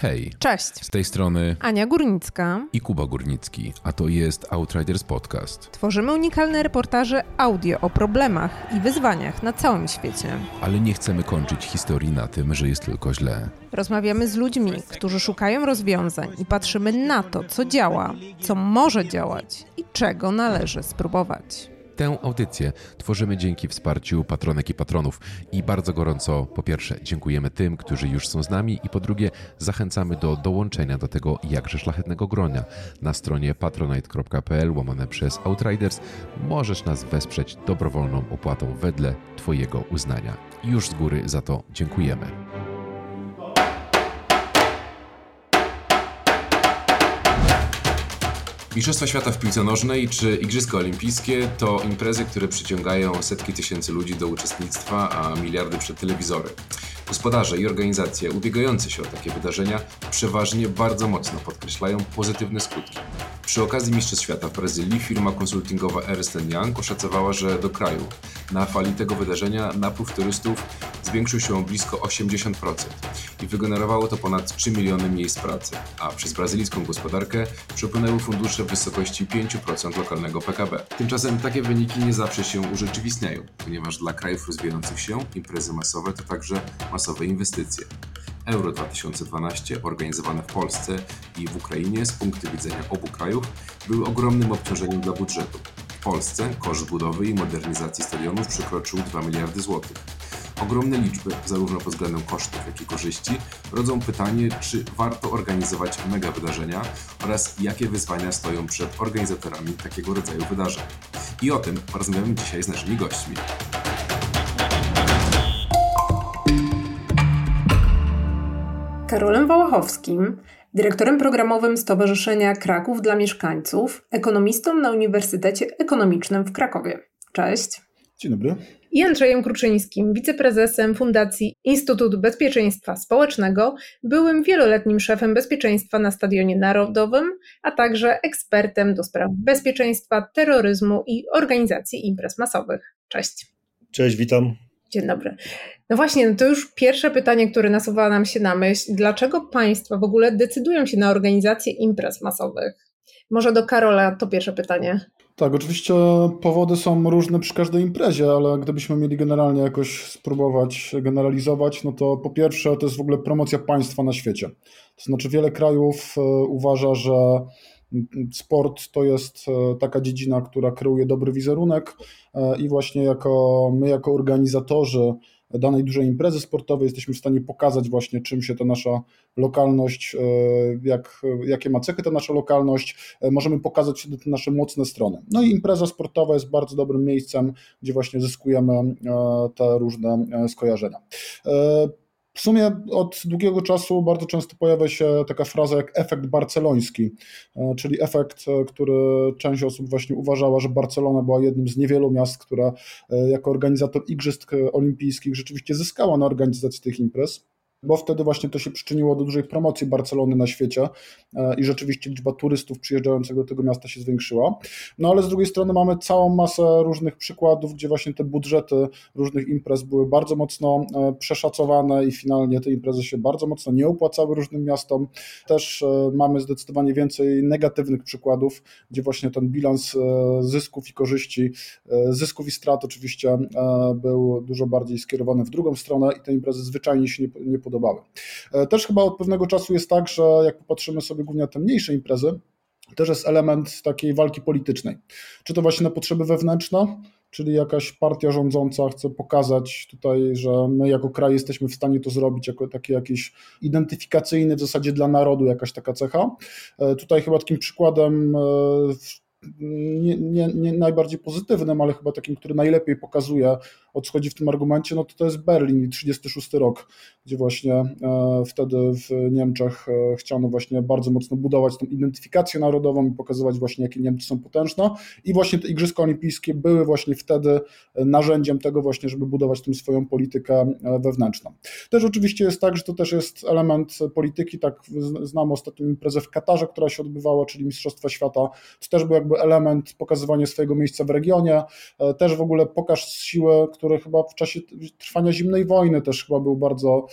Hej. Cześć. Z tej strony Ania Górnicka i Kuba Górnicki, a to jest Outriders Podcast. Tworzymy unikalne reportaże audio o problemach i wyzwaniach na całym świecie. Ale nie chcemy kończyć historii na tym, że jest tylko źle. Rozmawiamy z ludźmi, którzy szukają rozwiązań i patrzymy na to, co działa, co może działać i czego należy spróbować. Tę audycję tworzymy dzięki wsparciu patronek i patronów i bardzo gorąco po pierwsze dziękujemy tym, którzy już są z nami i po drugie zachęcamy do dołączenia do tego jakże szlachetnego gronia. Na stronie patronite.pl łamane przez Outriders możesz nas wesprzeć dobrowolną opłatą wedle Twojego uznania. Już z góry za to dziękujemy. Mistrzostwa Świata w piłce nożnej czy Igrzyska Olimpijskie to imprezy, które przyciągają setki tysięcy ludzi do uczestnictwa, a miliardy przed telewizory. Gospodarze i organizacje ubiegające się o takie wydarzenia przeważnie bardzo mocno podkreślają pozytywne skutki. Przy okazji Mistrzostw Świata w Brazylii firma konsultingowa Ernst Young oszacowała, że do kraju na fali tego wydarzenia napływ turystów zwiększył się o blisko 80% i wygenerowało to ponad 3 miliony miejsc pracy, a przez brazylijską gospodarkę przepłynęły fundusze w wysokości 5% lokalnego PKB. Tymczasem takie wyniki nie zawsze się urzeczywistniają, ponieważ dla krajów rozwijających się imprezy masowe to także masowe inwestycje. Euro 2012 organizowane w Polsce i w Ukrainie z punktu widzenia obu krajów były ogromnym obciążeniem dla budżetu. W Polsce koszt budowy i modernizacji stadionów przekroczył 2 miliardy złotych. Ogromne liczby, zarówno pod względem kosztów, jak i korzyści, rodzą pytanie, czy warto organizować mega wydarzenia oraz jakie wyzwania stoją przed organizatorami takiego rodzaju wydarzeń. I o tym porozmawiamy dzisiaj z naszymi gośćmi. Karolem Wałachowskim, dyrektorem programowym Stowarzyszenia Kraków dla Mieszkańców, ekonomistą na Uniwersytecie Ekonomicznym w Krakowie. Cześć. Dzień dobry. I Andrzejem Kruczyńskim, wiceprezesem Fundacji Instytut Bezpieczeństwa Społecznego, byłym wieloletnim szefem bezpieczeństwa na Stadionie Narodowym, a także ekspertem do spraw bezpieczeństwa, terroryzmu i organizacji imprez masowych. Cześć. Cześć, witam. Dzień dobry. No właśnie, to już pierwsze pytanie, które nasuwa nam się na myśl. Dlaczego państwa w ogóle decydują się na organizację imprez masowych? Może do Karola to pierwsze pytanie. Tak, oczywiście powody są różne przy każdej imprezie, ale gdybyśmy mieli generalnie jakoś spróbować generalizować, no to po pierwsze to jest w ogóle promocja państwa na świecie. To znaczy wiele krajów uważa, że sport to jest taka dziedzina, która kreuje dobry wizerunek i właśnie jako my jako organizatorzy danej dużej imprezy sportowej jesteśmy w stanie pokazać właśnie czym się ta nasza lokalność, jak, jakie ma cechy ta nasza lokalność, możemy pokazać te nasze mocne strony. No i impreza sportowa jest bardzo dobrym miejscem, gdzie właśnie zyskujemy te różne skojarzenia. W sumie od długiego czasu bardzo często pojawia się taka fraza jak efekt barceloński, czyli efekt, który część osób właśnie uważała, że Barcelona była jednym z niewielu miast, która jako organizator Igrzysk Olimpijskich rzeczywiście zyskała na organizacji tych imprez bo wtedy właśnie to się przyczyniło do dużej promocji Barcelony na świecie i rzeczywiście liczba turystów przyjeżdżających do tego miasta się zwiększyła. No ale z drugiej strony mamy całą masę różnych przykładów, gdzie właśnie te budżety różnych imprez były bardzo mocno przeszacowane i finalnie te imprezy się bardzo mocno nie opłacały różnym miastom. Też mamy zdecydowanie więcej negatywnych przykładów, gdzie właśnie ten bilans zysków i korzyści, zysków i strat oczywiście był dużo bardziej skierowany w drugą stronę i te imprezy zwyczajnie się nie, nie podobały. Też chyba od pewnego czasu jest tak, że jak popatrzymy sobie głównie na te mniejsze imprezy, też jest element takiej walki politycznej. Czy to właśnie na potrzeby wewnętrzne, czyli jakaś partia rządząca chce pokazać tutaj, że my jako kraj jesteśmy w stanie to zrobić jako taki jakiś identyfikacyjny w zasadzie dla narodu jakaś taka cecha. Tutaj chyba takim przykładem nie, nie, nie, najbardziej pozytywnym, ale chyba takim, który najlepiej pokazuje, o co chodzi w tym argumencie, no to to jest Berlin i 36 rok, gdzie właśnie e, wtedy w Niemczech e, chciano właśnie bardzo mocno budować tą identyfikację narodową i pokazywać właśnie, jakie Niemcy są potężne. I właśnie te Igrzyska Olimpijskie były właśnie wtedy narzędziem tego właśnie, żeby budować tą swoją politykę wewnętrzną. Też oczywiście jest tak, że to też jest element polityki, tak znam ostatnią imprezę w Katarze, która się odbywała, czyli Mistrzostwa Świata, to też był jakby element pokazywania swojego miejsca w regionie, też w ogóle pokaż siłę, który chyba w czasie trwania zimnej wojny też chyba był bardzo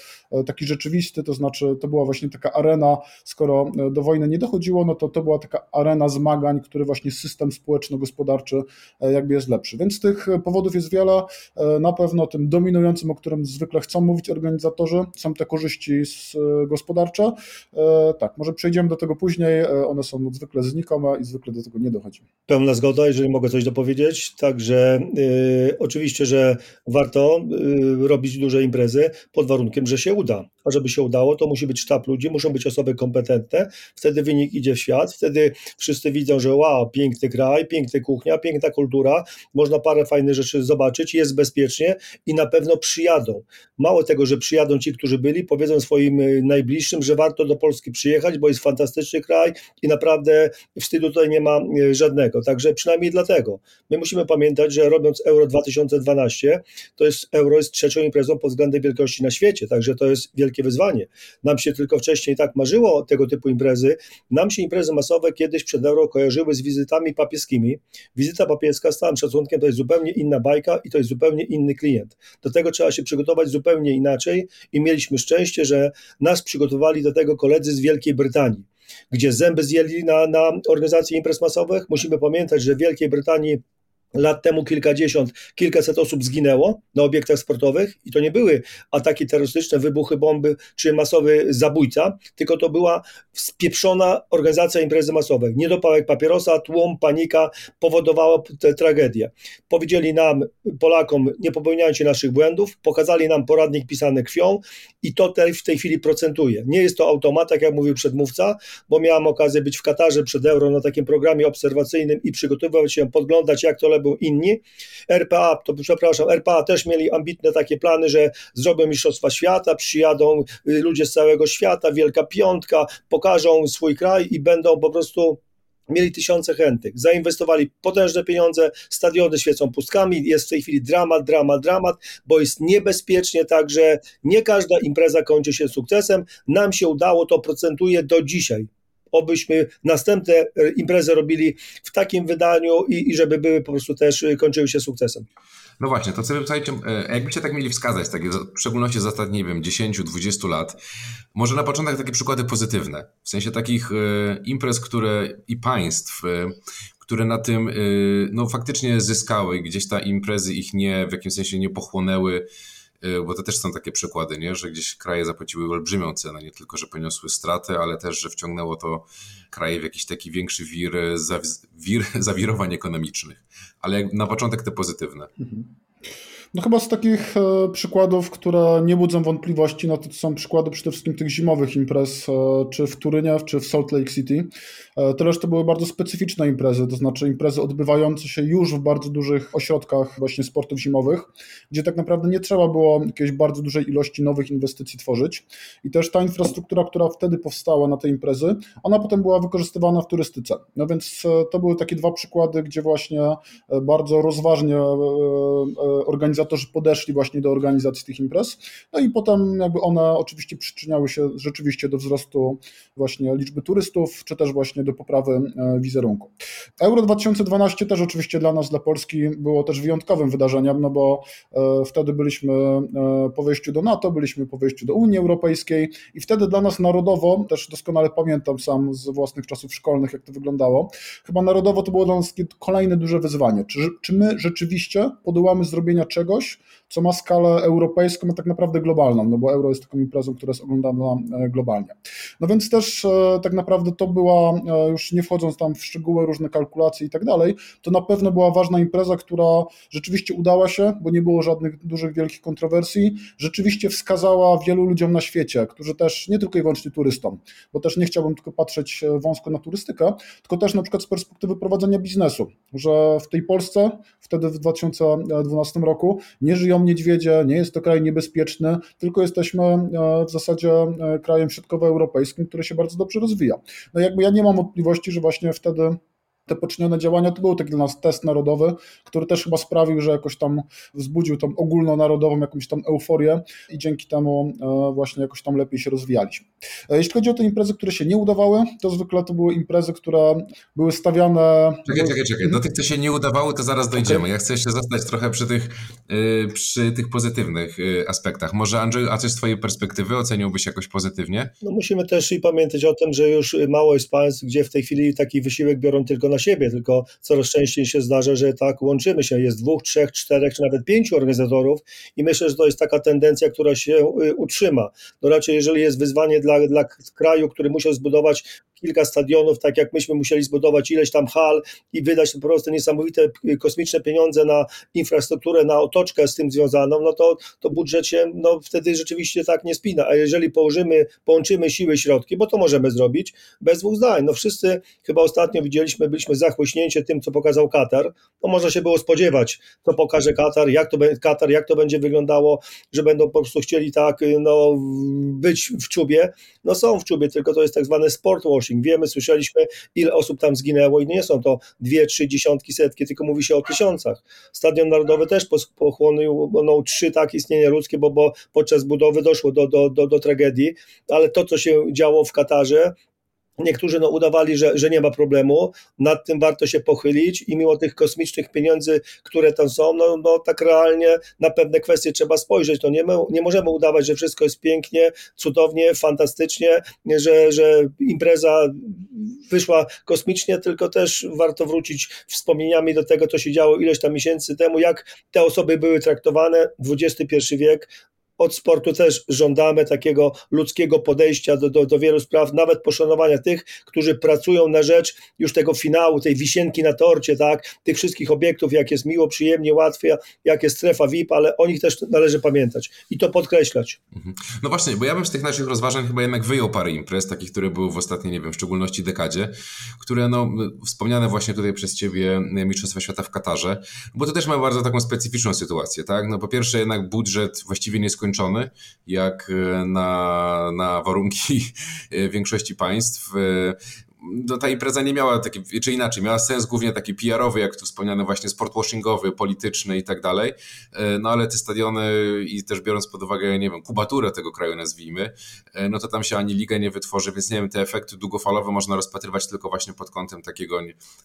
taki rzeczywisty, to znaczy to była właśnie taka arena, skoro do wojny nie dochodziło, no to to była taka arena zmagań, który właśnie system społeczno-gospodarczy jakby jest lepszy. Więc tych powodów jest wiele. Na pewno tym dominującym, o którym zwykle chcą mówić organizatorzy, są te korzyści gospodarcze. Tak, może przejdziemy do tego później. One są zwykle znikome i zwykle do tego nie dochodzi. Pełna zgoda, jeżeli mogę coś dopowiedzieć. Także oczywiście, że warto y, robić duże imprezy pod warunkiem, że się uda. A żeby się udało, to musi być sztab ludzi, muszą być osoby kompetentne. Wtedy wynik idzie w świat, wtedy wszyscy widzą, że wow, piękny kraj, piękna kuchnia, piękna kultura, można parę fajnych rzeczy zobaczyć, jest bezpiecznie i na pewno przyjadą. Mało tego, że przyjadą ci, którzy byli, powiedzą swoim y, najbliższym, że warto do Polski przyjechać, bo jest fantastyczny kraj i naprawdę wstydu tutaj nie ma y, żadnego. Także przynajmniej dlatego. My musimy pamiętać, że robiąc Euro 2012, to jest Euro jest trzecią imprezą pod względem wielkości na świecie, także to jest wielkie wyzwanie. Nam się tylko wcześniej tak marzyło tego typu imprezy. Nam się imprezy masowe kiedyś przed Euro kojarzyły z wizytami papieskimi. Wizyta papieska z całym szacunkiem to jest zupełnie inna bajka i to jest zupełnie inny klient. Do tego trzeba się przygotować zupełnie inaczej i mieliśmy szczęście, że nas przygotowali do tego koledzy z Wielkiej Brytanii gdzie zęby zjeli na, na organizację imprez masowych. Musimy pamiętać, że w Wielkiej Brytanii lat temu kilkadziesiąt, kilkaset osób zginęło na obiektach sportowych i to nie były ataki terrorystyczne, wybuchy bomby czy masowy zabójca, tylko to była spieprzona organizacja imprezy masowej. Niedopałek papierosa, tłum, panika powodowała tę tragedię. Powiedzieli nam, Polakom, nie popełniajcie naszych błędów, pokazali nam poradnik pisany krwią i to w tej chwili procentuje. Nie jest to automat, jak mówił przedmówca, bo miałem okazję być w Katarze przed Euro na takim programie obserwacyjnym i przygotowywać się, podglądać jak to był inni. RPA, to przepraszam, RPA też mieli ambitne takie plany, że zrobią Mistrzostwa Świata, przyjadą y, ludzie z całego świata, Wielka Piątka, pokażą swój kraj i będą po prostu mieli tysiące chętnych, zainwestowali potężne pieniądze, stadiony świecą pustkami, jest w tej chwili dramat, dramat, dramat, bo jest niebezpiecznie, także nie każda impreza kończy się sukcesem. Nam się udało, to procentuje do dzisiaj obyśmy następne e, imprezy robili w takim wydaniu i, i żeby były po prostu też e, kończyły się sukcesem. No właśnie, to sobie słuchajcie, e, jakbyście tak mieli wskazać, takie, w szczególności z ostatnich, nie wiem, 10-20 lat, może na początek takie przykłady pozytywne, w sensie takich imprez, które i państw, które na tym no, faktycznie zyskały, gdzieś ta imprezy ich nie, w jakimś sensie nie pochłonęły, bo to też są takie przykłady, nie? że gdzieś kraje zapłaciły olbrzymią cenę, nie tylko, że poniosły straty, ale też, że wciągnęło to kraje w jakiś taki większy wir, wir zawirowań ekonomicznych. Ale na początek te pozytywne. Mhm. No chyba z takich e, przykładów, które nie budzą wątpliwości, no to są przykłady przede wszystkim tych zimowych imprez, e, czy w Turynie, czy w Salt Lake City. E, te reszty były bardzo specyficzne imprezy, to znaczy imprezy odbywające się już w bardzo dużych ośrodkach właśnie sportów zimowych, gdzie tak naprawdę nie trzeba było jakiejś bardzo dużej ilości nowych inwestycji tworzyć. I też ta infrastruktura, która wtedy powstała na te imprezy, ona potem była wykorzystywana w turystyce. No więc to były takie dwa przykłady, gdzie właśnie bardzo rozważnie organizatorzy podeszli właśnie do organizacji tych imprez, no i potem jakby one oczywiście przyczyniały się rzeczywiście do wzrostu właśnie liczby turystów, czy też właśnie do poprawy e, wizerunku. Euro 2012 też oczywiście dla nas, dla Polski było też wyjątkowym wydarzeniem, no bo e, wtedy byliśmy e, po wejściu do NATO, byliśmy po wejściu do Unii Europejskiej i wtedy dla nas narodowo, też doskonale pamiętam sam z własnych czasów szkolnych, jak to wyglądało, chyba narodowo to było dla nas kolejne duże wyzwanie. Czy, czy my rzeczywiście podołamy zrobienia czegoś, co ma skalę europejską, a tak naprawdę globalną, no bo euro jest taką imprezą, która jest oglądana globalnie. No więc też tak naprawdę to była, już nie wchodząc tam w szczegóły, różne kalkulacje i tak dalej, to na pewno była ważna impreza, która rzeczywiście udała się, bo nie było żadnych dużych, wielkich kontrowersji, rzeczywiście wskazała wielu ludziom na świecie, którzy też, nie tylko i wyłącznie turystom, bo też nie chciałbym tylko patrzeć wąsko na turystykę, tylko też na przykład z perspektywy prowadzenia biznesu, że w tej Polsce, wtedy w 2012 roku, nie żyją niedźwiedzie, nie jest to kraj niebezpieczny, tylko jesteśmy e, w zasadzie e, krajem środkowoeuropejskim, który się bardzo dobrze rozwija. No jakby ja nie mam wątpliwości, że właśnie wtedy te poczynione działania to był taki dla nas test narodowy, który też chyba sprawił, że jakoś tam wzbudził tą ogólnonarodową jakąś tam euforię i dzięki temu e, właśnie jakoś tam lepiej się rozwijaliśmy. E, jeśli chodzi o te imprezy, które się nie udawały, to zwykle to były imprezy, które były stawiane... Czekaj, czekaj, czekaj. Do tych, co się nie udawały, to zaraz dojdziemy. Okay. Ja chcę jeszcze zostać trochę przy tych, y, przy tych pozytywnych y, aspektach. Może Andrzej, a coś z twojej perspektywy oceniłbyś jakoś pozytywnie? No musimy też i pamiętać o tym, że już mało jest państw, gdzie w tej chwili taki wysiłek biorą tylko na siebie, tylko coraz częściej się zdarza, że tak łączymy się. Jest dwóch, trzech, czterech, czy nawet pięciu organizatorów i myślę, że to jest taka tendencja, która się y, utrzyma. No raczej jeżeli jest wyzwanie dla, dla kraju, który musiał zbudować kilka stadionów, tak jak myśmy musieli zbudować ileś tam hal i wydać po prostu niesamowite y, kosmiczne pieniądze na infrastrukturę, na otoczkę z tym związaną, no to, to budżet się no, wtedy rzeczywiście tak nie spina. A jeżeli położymy, połączymy siły, środki, bo to możemy zrobić bez dwóch zdań. No wszyscy chyba ostatnio widzieliśmy, byliśmy zachłyśnięci tym, co pokazał Katar. No można się było spodziewać, co pokaże Katar, jak to, Katar, jak to będzie wyglądało, że będą po prostu chcieli tak y, no, być w czubie. No są w czubie, tylko to jest tak zwany sport washing. Wiemy, słyszeliśmy, ile osób tam zginęło i nie są to dwie, trzy dziesiątki, setki, tylko mówi się o tysiącach. Stadion Narodowy też pochłonął no, trzy tak istnienia ludzkie, bo, bo podczas budowy doszło do, do, do, do tragedii, ale to, co się działo w Katarze, Niektórzy no, udawali, że, że nie ma problemu, nad tym warto się pochylić i mimo tych kosmicznych pieniędzy, które tam są, no, no tak realnie na pewne kwestie trzeba spojrzeć. No, nie, nie możemy udawać, że wszystko jest pięknie, cudownie, fantastycznie, że, że impreza wyszła kosmicznie, tylko też warto wrócić wspomnieniami do tego, co się działo ileś tam miesięcy temu, jak te osoby były traktowane. XXI wiek, od sportu też żądamy takiego ludzkiego podejścia do, do, do wielu spraw, nawet poszanowania tych, którzy pracują na rzecz już tego finału, tej wisienki na torcie, tak, tych wszystkich obiektów, jak jest miło, przyjemnie, łatwiej, jak jest strefa VIP, ale o nich też należy pamiętać i to podkreślać. Mhm. No właśnie, bo ja bym z tych naszych rozważań chyba jednak wyjął parę imprez, takich, które były w ostatniej, nie wiem, w szczególności dekadzie, które, no, wspomniane właśnie tutaj przez Ciebie Mistrzostwa Świata w Katarze, bo to też ma bardzo taką specyficzną sytuację, tak, no po pierwsze jednak budżet właściwie nie skończył skończony, jak e, na, na warunki e, większości państw. No, ta impreza nie miała taki, czy inaczej, miała sens głównie taki PR-owy, jak tu wspomniany właśnie sportwashingowy, polityczny i tak dalej, e, no ale te stadiony i też biorąc pod uwagę, nie wiem, kubaturę tego kraju nazwijmy, e, no to tam się ani liga nie wytworzy, więc nie wiem, te efekty długofalowe można rozpatrywać tylko właśnie pod kątem takiego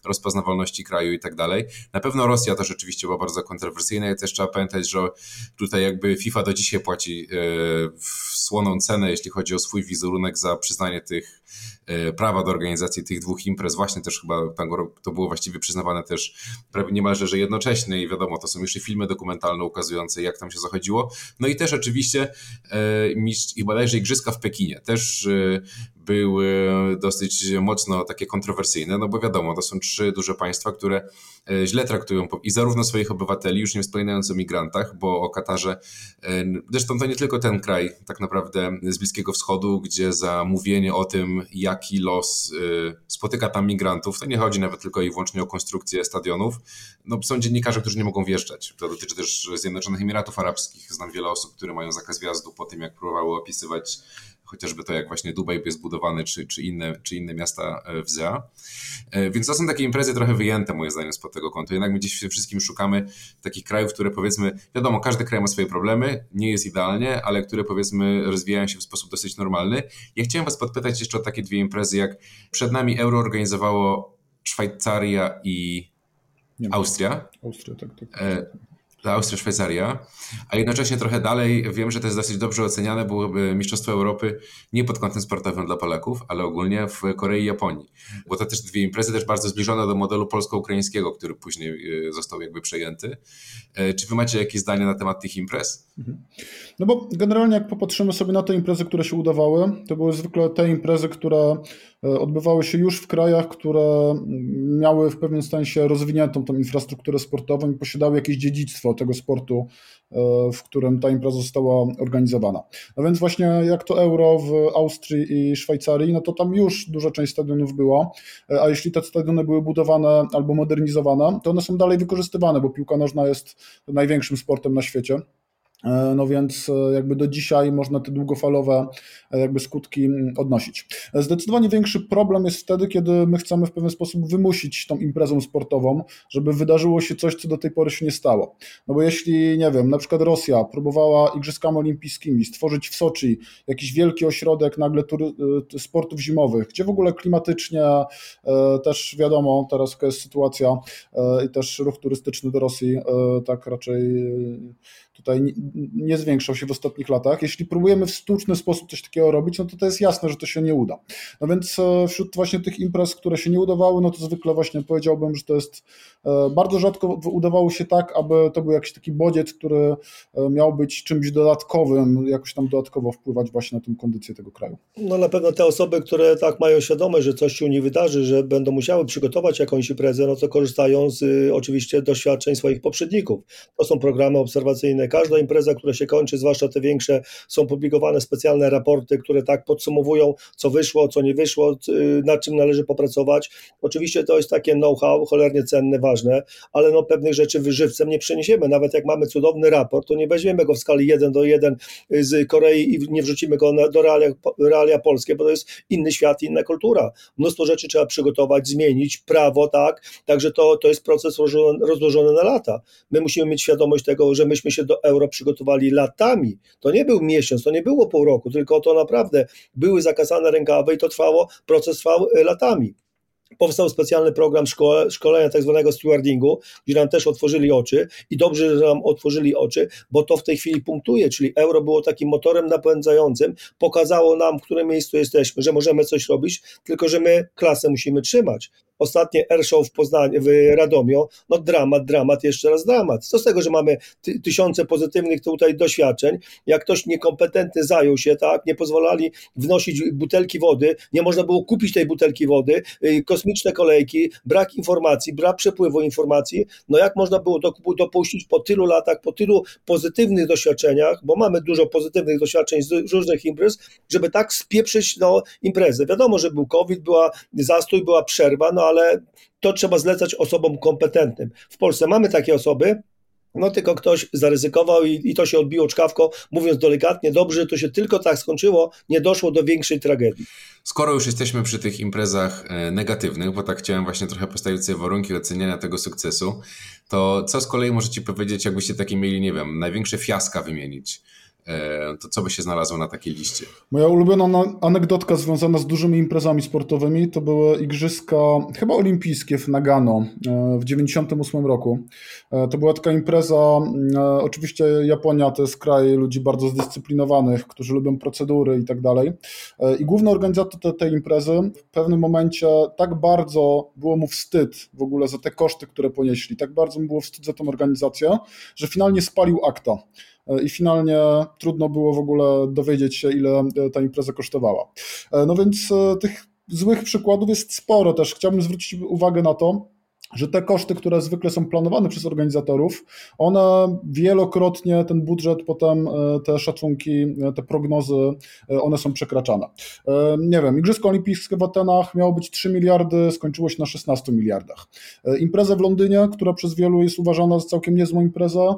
rozpoznawalności kraju i tak dalej. Na pewno Rosja to rzeczywiście była bardzo kontrowersyjna i też trzeba pamiętać, że tutaj jakby FIFA do dzisiaj płaci e, słoną cenę, jeśli chodzi o swój wizerunek za przyznanie tych prawa do organizacji tych dwóch imprez, właśnie też chyba to było właściwie przyznawane też prawie niemalże, że jednocześnie i wiadomo, to są jeszcze filmy dokumentalne ukazujące jak tam się zachodziło. No i też oczywiście e, mistrz, i bodajże Igrzyska w Pekinie też e, były dosyć mocno takie kontrowersyjne, no bo wiadomo, to są trzy duże państwa, które e, źle traktują i zarówno swoich obywateli, już nie wspominając o migrantach, bo o Katarze, e, zresztą to nie tylko ten kraj tak naprawdę z Bliskiego Wschodu, gdzie za mówienie o tym, jaki los e, spotyka tam migrantów, to nie chodzi nawet tylko i wyłącznie o konstrukcję stadionów, no są dziennikarze, którzy nie mogą wjeżdżać. To dotyczy też Zjednoczonych Emiratów Arabskich. Znam wiele osób, które mają zakaz wjazdu po tym, jak próbowały opisywać chociażby to jak właśnie Dubaj jest budowany, czy, czy, inne, czy inne miasta e, w ZEA. E, więc to są takie imprezy trochę wyjęte moim zdaniem spod tego kątu. Jednak my gdzieś przede wszystkim szukamy takich krajów, które powiedzmy, wiadomo, każdy kraj ma swoje problemy, nie jest idealnie, ale które powiedzmy rozwijają się w sposób dosyć normalny. Ja chciałem was podpytać jeszcze o takie dwie imprezy, jak przed nami Euro organizowało Szwajcaria i Austria. Austria, tak, tak. E, Austria, Szwajcaria, a jednocześnie trochę dalej wiem, że to jest dosyć dobrze oceniane byłoby Mistrzostwo Europy nie pod kątem sportowym dla Polaków, ale ogólnie w Korei i Japonii, bo to też dwie imprezy też bardzo zbliżone do modelu polsko-ukraińskiego, który później e, został jakby przejęty. E, czy wy macie jakieś zdanie na temat tych imprez? Mhm. No bo generalnie jak popatrzymy sobie na te imprezy, które się udawały, to były zwykle te imprezy, które e, odbywały się już w krajach, które miały w pewnym sensie rozwiniętą tą infrastrukturę sportową i posiadały jakieś dziedzictwo tego sportu, e, w którym ta impreza została organizowana. No więc właśnie jak to Euro w Austrii i Szwajcarii, no to tam już duża część stadionów była, e, a jeśli te stadiony były budowane albo modernizowane, to one są dalej wykorzystywane, bo piłka nożna jest największym sportem na świecie. E, no więc e, jakby do dzisiaj można te długofalowe e, jakby skutki mm, odnosić. Zdecydowanie większy problem jest wtedy, kiedy my chcemy w pewien sposób wymusić tą imprezą sportową, żeby wydarzyło się coś, co do tej pory się nie stało. No bo jeśli, nie wiem, na przykład Rosja próbowała Igrzyskami Olimpijskimi stworzyć w Soczi jakiś wielki ośrodek nagle tury, sportów zimowych, gdzie w ogóle klimatycznie też wiadomo teraz jaka jest sytuacja i też ruch turystyczny do Rosji tak raczej tutaj nie zwiększał się w ostatnich latach. Jeśli próbujemy w sztuczny sposób coś takiego robić, no to to jest jasne, że to się nie uda. No więc e, wśród właśnie tych imprez, które się nie udawały, no to zwykle właśnie powiedziałbym, że to jest e, bardzo rzadko udawało się tak, aby to był jakiś taki bodziec, który e, miał być czymś dodatkowym, jakoś tam dodatkowo wpływać właśnie na tę kondycję tego kraju. No na pewno te osoby, które tak mają świadomość, że coś się nie wydarzy, że będą musiały przygotować jakąś imprezę, no to korzystają z oczywiście doświadczeń swoich poprzedników. To są programy obserwacyjne Każda impreza, która się kończy, zwłaszcza te większe, są publikowane specjalne raporty, które tak podsumowują, co wyszło, co nie wyszło, nad czym należy popracować. Oczywiście to jest takie know-how, cholernie cenne, ważne, ale no pewnych rzeczy wyżywcem nie przeniesiemy. Nawet jak mamy cudowny raport, to nie weźmiemy go w skali 1 do 1 z Korei i nie wrzucimy go do realia, realia polskie, bo to jest inny świat, inna kultura. Mnóstwo rzeczy trzeba przygotować, zmienić, prawo, tak, także to, to jest proces rozłożony, rozłożony na lata. My musimy mieć świadomość tego, że myśmy się do euro przygotowali latami. To nie był miesiąc, to nie było pół roku, tylko to naprawdę były zakasane rękawy i to trwało, proces trwał e, latami powstał specjalny program szkole, szkolenia tak zwanego stewardingu, gdzie nam też otworzyli oczy i dobrze, że nam otworzyli oczy, bo to w tej chwili punktuje, czyli euro było takim motorem napędzającym, pokazało nam, w którym miejscu jesteśmy, że możemy coś robić, tylko że my klasę musimy trzymać ostatnie airshow w Poznaniu, w Radomiu, no dramat, dramat, jeszcze raz dramat. Co z tego, że mamy ty tysiące pozytywnych tutaj doświadczeń, jak ktoś niekompetentny zajął się, tak, nie pozwalali wnosić butelki wody, nie można było kupić tej butelki wody, yy, kosmiczne kolejki, brak informacji, brak przepływu informacji, no jak można było dopuścić po tylu latach, po tylu pozytywnych doświadczeniach, bo mamy dużo pozytywnych doświadczeń z różnych imprez, żeby tak spieprzyć no, imprezę. Wiadomo, że był COVID, była zastój, była przerwa, no ale to trzeba zlecać osobom kompetentnym. W Polsce mamy takie osoby, no tylko ktoś zaryzykował i, i, to się odbiło czkawko, mówiąc delikatnie, dobrze, to się tylko tak skończyło, nie doszło do większej tragedii. Skoro już jesteśmy przy tych imprezach e, negatywnych, bo tak chciałem właśnie trochę postawić sobie warunki oceniania tego sukcesu, to co z kolei możecie powiedzieć, jakbyście takie mieli, nie wiem, największe fiaska wymienić? E, to co by się znalazło na takiej liście? Moja ulubiona anegdotka związana z dużymi imprezami sportowymi to były igrzyska chyba olimpijskie w Nagano e, w 98 roku. E, to była taka impreza, oczywiście Japonia to jest kraj ludzi bardzo zdyscyplinowanych, którzy lubią procedury i tak dalej. I główny organizator tej, imprezy w pewnym momencie tak bardzo było mu wstyd w ogóle za te koszty, które ponieśli, tak bardzo mu było wstyd za tą organizację, że finalnie spalił akta i finalnie trudno było w ogóle dowiedzieć się, ile e, ta impreza kosztowała. E, no więc e, tych złych przykładów jest sporo też. Chciałbym zwrócić uwagę na to, że te koszty, które zwykle są planowane przez organizatorów, one wielokrotnie ten budżet, potem e, te szacunki, e, te prognozy, e, one są przekraczane. Nie wiem, Igrzyska Olimpijskie w Atenach miało być 3 miliardy, skończyło się na 16 miliardach. Impreza w Londynie, która przez wielu jest uważana za całkiem niezłą imprezę,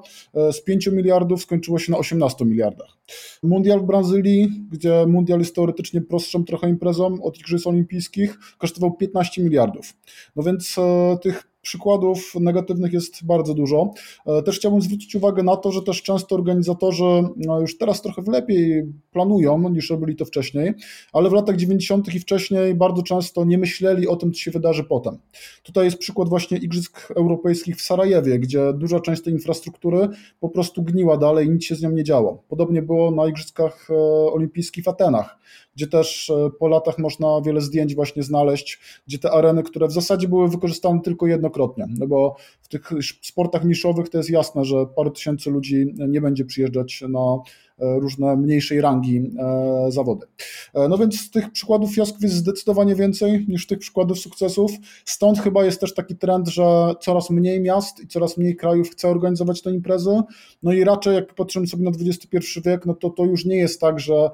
z 5 miliardów skończyło się na 18 miliardach. Mundial w Brazylii, gdzie mundial jest teoretycznie prostszą trochę imprezą od Igrzysk Olimpijskich, kosztował 15 miliardów. No więc tych przykładów negatywnych jest bardzo dużo. E, też chciałbym zwrócić uwagę na to, że też często organizatorzy no, już teraz trochę lepiej planują niż robili to wcześniej, ale w latach 90. i wcześniej bardzo często nie myśleli o tym, co się wydarzy potem. Tutaj jest przykład właśnie Igrzysk Europejskich w Sarajewie, gdzie duża część tej infrastruktury po prostu gniła dalej nic się z nią nie działo. Podobnie było na Igrzyskach e, Olimpijskich w Atenach, gdzie też e, po latach można wiele zdjęć właśnie znaleźć, gdzie te areny, które w zasadzie były wykorzystane tylko jednokrotnie, no bo w tych sportach niszowych to jest jasne, że parę tysięcy ludzi nie będzie przyjeżdżać na E, różne mniejszej rangi e, zawody. E, no więc tych przykładów fiasków jest zdecydowanie więcej niż tych przykładów sukcesów. Stąd chyba jest też taki trend, że coraz mniej miast i coraz mniej krajów chce organizować te imprezy. No i raczej jak patrzymy sobie na XXI wiek, no to to już nie jest tak, że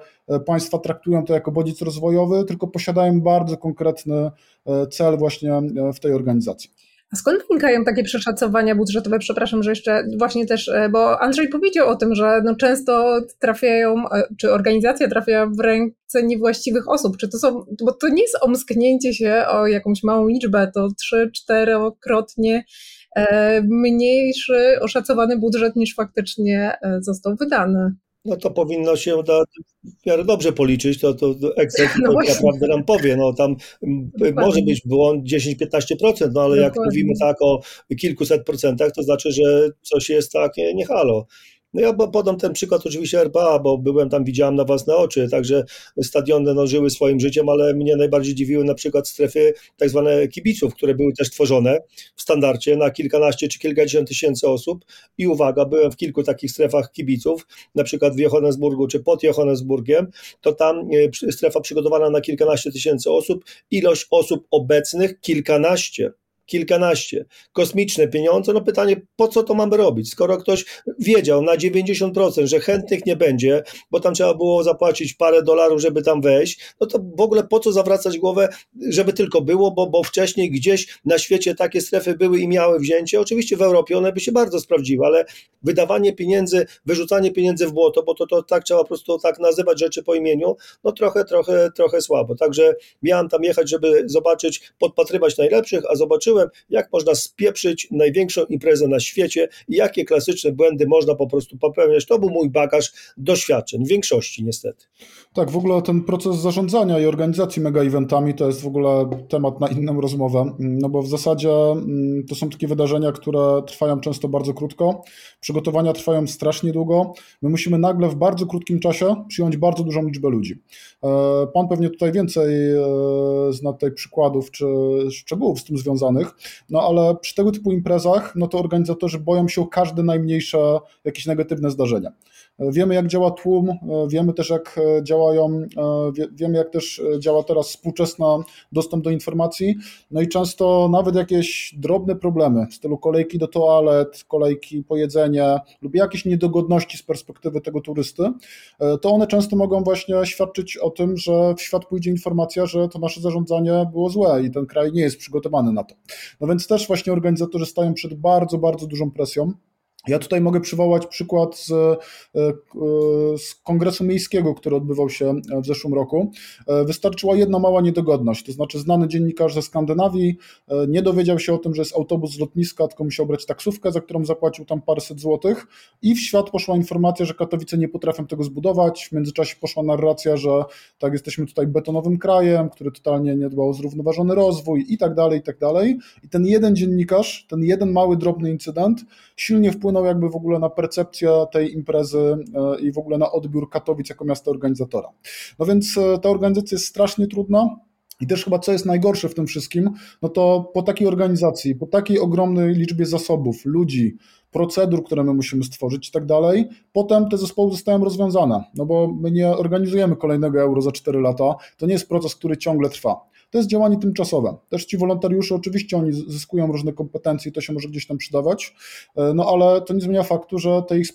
państwa traktują to jako bodziec rozwojowy, tylko posiadają bardzo konkretny cel właśnie w tej organizacji. A skąd wynikają takie przeszacowania budżetowe? Przepraszam, że jeszcze właśnie też, e, bo Andrzej powiedział o tym, że no często trafiają, e, czy organizacja trafia w ręce niewłaściwych osób. Czy to są, bo to nie jest omsknięcie się o jakąś małą liczbę, to trzy, czterokrotnie e, mniejszy oszacowany budżet niż faktycznie został wydany. No to powinno się da, w miarę dobrze policzyć, to, to Excel no tak naprawdę nam powie, no tam Dokładnie. może być błąd 10-15%, no ale Dokładnie. jak mówimy tak o kilkuset procentach, to znaczy, że coś jest takie nie halo. No ja podam ten przykład oczywiście RPA, bo byłem tam, widziałem na własne oczy, także stadiony no, żyły swoim życiem, ale mnie najbardziej dziwiły na przykład strefy tak zwane kibiców, które były też tworzone w standardzie na kilkanaście czy kilkadziesiąt tysięcy osób. I uwaga, byłem w kilku takich strefach kibiców, na przykład w Johannesburgu czy pod Johannesburgiem, to tam e, strefa przygotowana na kilkanaście tysięcy osób, ilość osób obecnych kilkanaście kilkanaście. Kosmiczne pieniądze, no pytanie, po co to mamy robić? Skoro ktoś wiedział na 90%, że chętnych nie będzie, bo tam trzeba było zapłacić parę dolarów, żeby tam wejść, no to w ogóle po co zawracać głowę, żeby tylko było, bo, bo wcześniej gdzieś na świecie takie strefy były i miały wzięcie. Oczywiście w Europie one by się bardzo sprawdziły, ale wydawanie pieniędzy, wyrzucanie pieniędzy w błoto, bo to, to tak trzeba po prostu tak nazywać rzeczy po imieniu, no trochę, trochę, trochę słabo. Także miałem tam jechać, żeby zobaczyć, podpatrywać najlepszych, a zobaczyłem, jak można spieprzyć największą imprezę na świecie i jakie klasyczne błędy można po prostu popełniać. To był mój bagaż doświadczeń, w większości niestety. Tak, w ogóle ten proces zarządzania i organizacji mega eventami to jest w ogóle temat na inną rozmowę, no bo w zasadzie mm, to są takie wydarzenia, które trwają często bardzo krótko, przygotowania trwają strasznie długo, my musimy nagle w bardzo krótkim czasie przyjąć bardzo dużą liczbę ludzi. E, pan pewnie tutaj więcej e, zna tutaj przykładów czy szczegółów z tym związanych, no ale przy tego typu imprezach, no to organizatorzy boją się o każde najmniejsze jakieś negatywne zdarzenia. Wiemy, jak działa tłum, wiemy też, jak działają, wiemy, jak też działa teraz współczesny dostęp do informacji. No i często nawet jakieś drobne problemy w stylu kolejki do toalet, kolejki po jedzenie lub jakieś niedogodności z perspektywy tego turysty, to one często mogą właśnie świadczyć o tym, że w świat pójdzie informacja, że to nasze zarządzanie było złe i ten kraj nie jest przygotowany na to. No więc też właśnie organizatorzy stają przed bardzo, bardzo dużą presją. Ja tutaj mogę przywołać przykład z, e, e, z kongresu miejskiego, który odbywał się w zeszłym roku. E, wystarczyła jedna mała niedogodność, to znaczy znany dziennikarz ze Skandynawii nie dowiedział się o tym, że jest autobus z lotniska, tylko musiał brać taksówkę, za którą zapłacił tam paręset złotych i w świat poszła informacja, że Katowice nie potrafią tego zbudować. W międzyczasie poszła narracja, że tak, jesteśmy tutaj betonowym krajem, który totalnie nie dbał o zrównoważony rozwój i tak dalej, i tak dalej. I ten jeden dziennikarz, ten jeden mały, drobny incydent silnie wpłynął wpłynął jakby w ogóle na percepcję tej imprezy e, i w ogóle na odbiór Katowic jako miasta organizatora. No więc e, ta organizacja jest strasznie trudna. I też chyba co jest najgorsze w tym wszystkim, no to po takiej organizacji, po takiej ogromnej liczbie zasobów, ludzi, procedur, które my musimy stworzyć i tak dalej, potem te zespoły zostają rozwiązane, no bo my nie organizujemy kolejnego euro za 4 lata, to nie jest proces, który ciągle trwa. To jest działanie tymczasowe. Też ci wolontariusze, oczywiście oni zyskują różne kompetencje, to się może gdzieś tam przydawać, e, no ale to nie zmienia faktu, że ta ich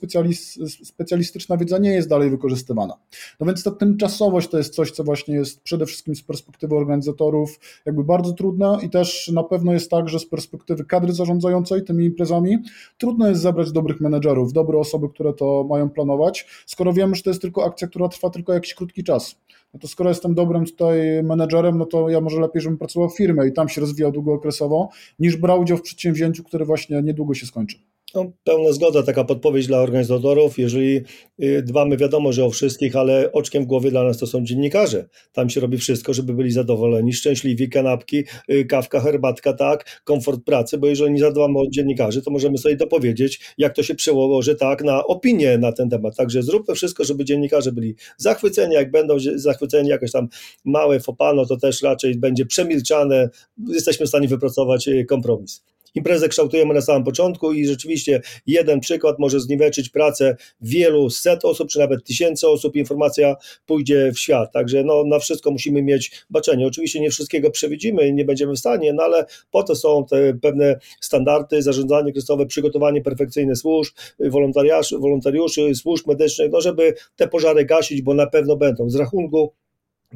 specjalistyczna wiedza nie jest dalej wykorzystywana. No więc ta tymczasowość to jest coś, co właśnie jest przede wszystkim z perspektywy organizatorów jakby bardzo trudne i też na pewno jest tak, że z perspektywy kadry zarządzającej tymi imprezami trudno jest zebrać dobrych menedżerów, dobre osoby, które to mają planować, skoro wiemy, że to jest tylko akcja, która trwa tylko jakiś krótki czas no to skoro jestem dobrym tutaj menedżerem, no to ja może lepiej, żebym pracował w firmie i tam się rozwijał długookresowo, niż brał udział w przedsięwzięciu, które właśnie niedługo się skończy. No, pełna zgoda, taka podpowiedź dla organizatorów. Jeżeli y, dbamy, wiadomo, że o wszystkich, ale oczkiem w głowie dla nas to są dziennikarze. Tam się robi wszystko, żeby byli zadowoleni, szczęśliwi, kanapki, y, kawka, herbatka, tak, komfort pracy, bo jeżeli nie zadbamy o dziennikarzy, to możemy sobie dopowiedzieć, jak to się przełoży tak na opinię na ten temat. Także zróbmy wszystko, żeby dziennikarze byli zachwyceni. Jak będą zachwyceni jakieś tam małe fopano, to też raczej będzie przemilczane. Jesteśmy w stanie wypracować y, kompromis. Imprezę kształtujemy na samym początku i rzeczywiście jeden przykład może zniweczyć pracę wielu set osób, czy nawet tysięcy osób. Informacja pójdzie w świat. Także no, na wszystko musimy mieć baczenie. Oczywiście nie wszystkiego przewidzimy nie będziemy w stanie, no ale po to są te pewne standardy, zarządzanie kryzysowe, przygotowanie perfekcyjne służb, wolontariuszy, wolontariuszy służb medycznych, no żeby te pożary gasić, bo na pewno będą. Z rachunku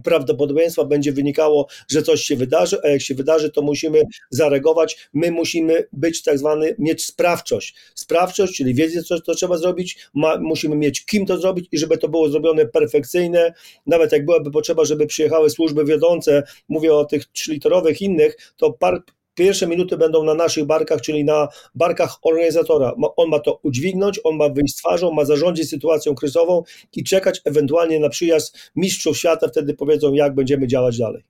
prawdopodobieństwa będzie wynikało, że coś się wydarzy, a jak się wydarzy, to musimy zareagować. My musimy być tak zwany, mieć sprawczość. Sprawczość, czyli wiedzieć, co to trzeba zrobić, ma, musimy mieć kim to zrobić i żeby to było zrobione perfekcyjne. Nawet jak byłaby potrzeba, żeby przyjechały służby wiodące, mówię o tych trzyliterowych innych, to par, Pierwsze minuty będą na naszych barkach, czyli na barkach organizatora. On ma to udźwignąć, on ma wyjść z twarzą, ma zarządzić sytuacją kryzową i czekać ewentualnie na przyjazd mistrzów świata, wtedy powiedzą, jak będziemy działać dalej.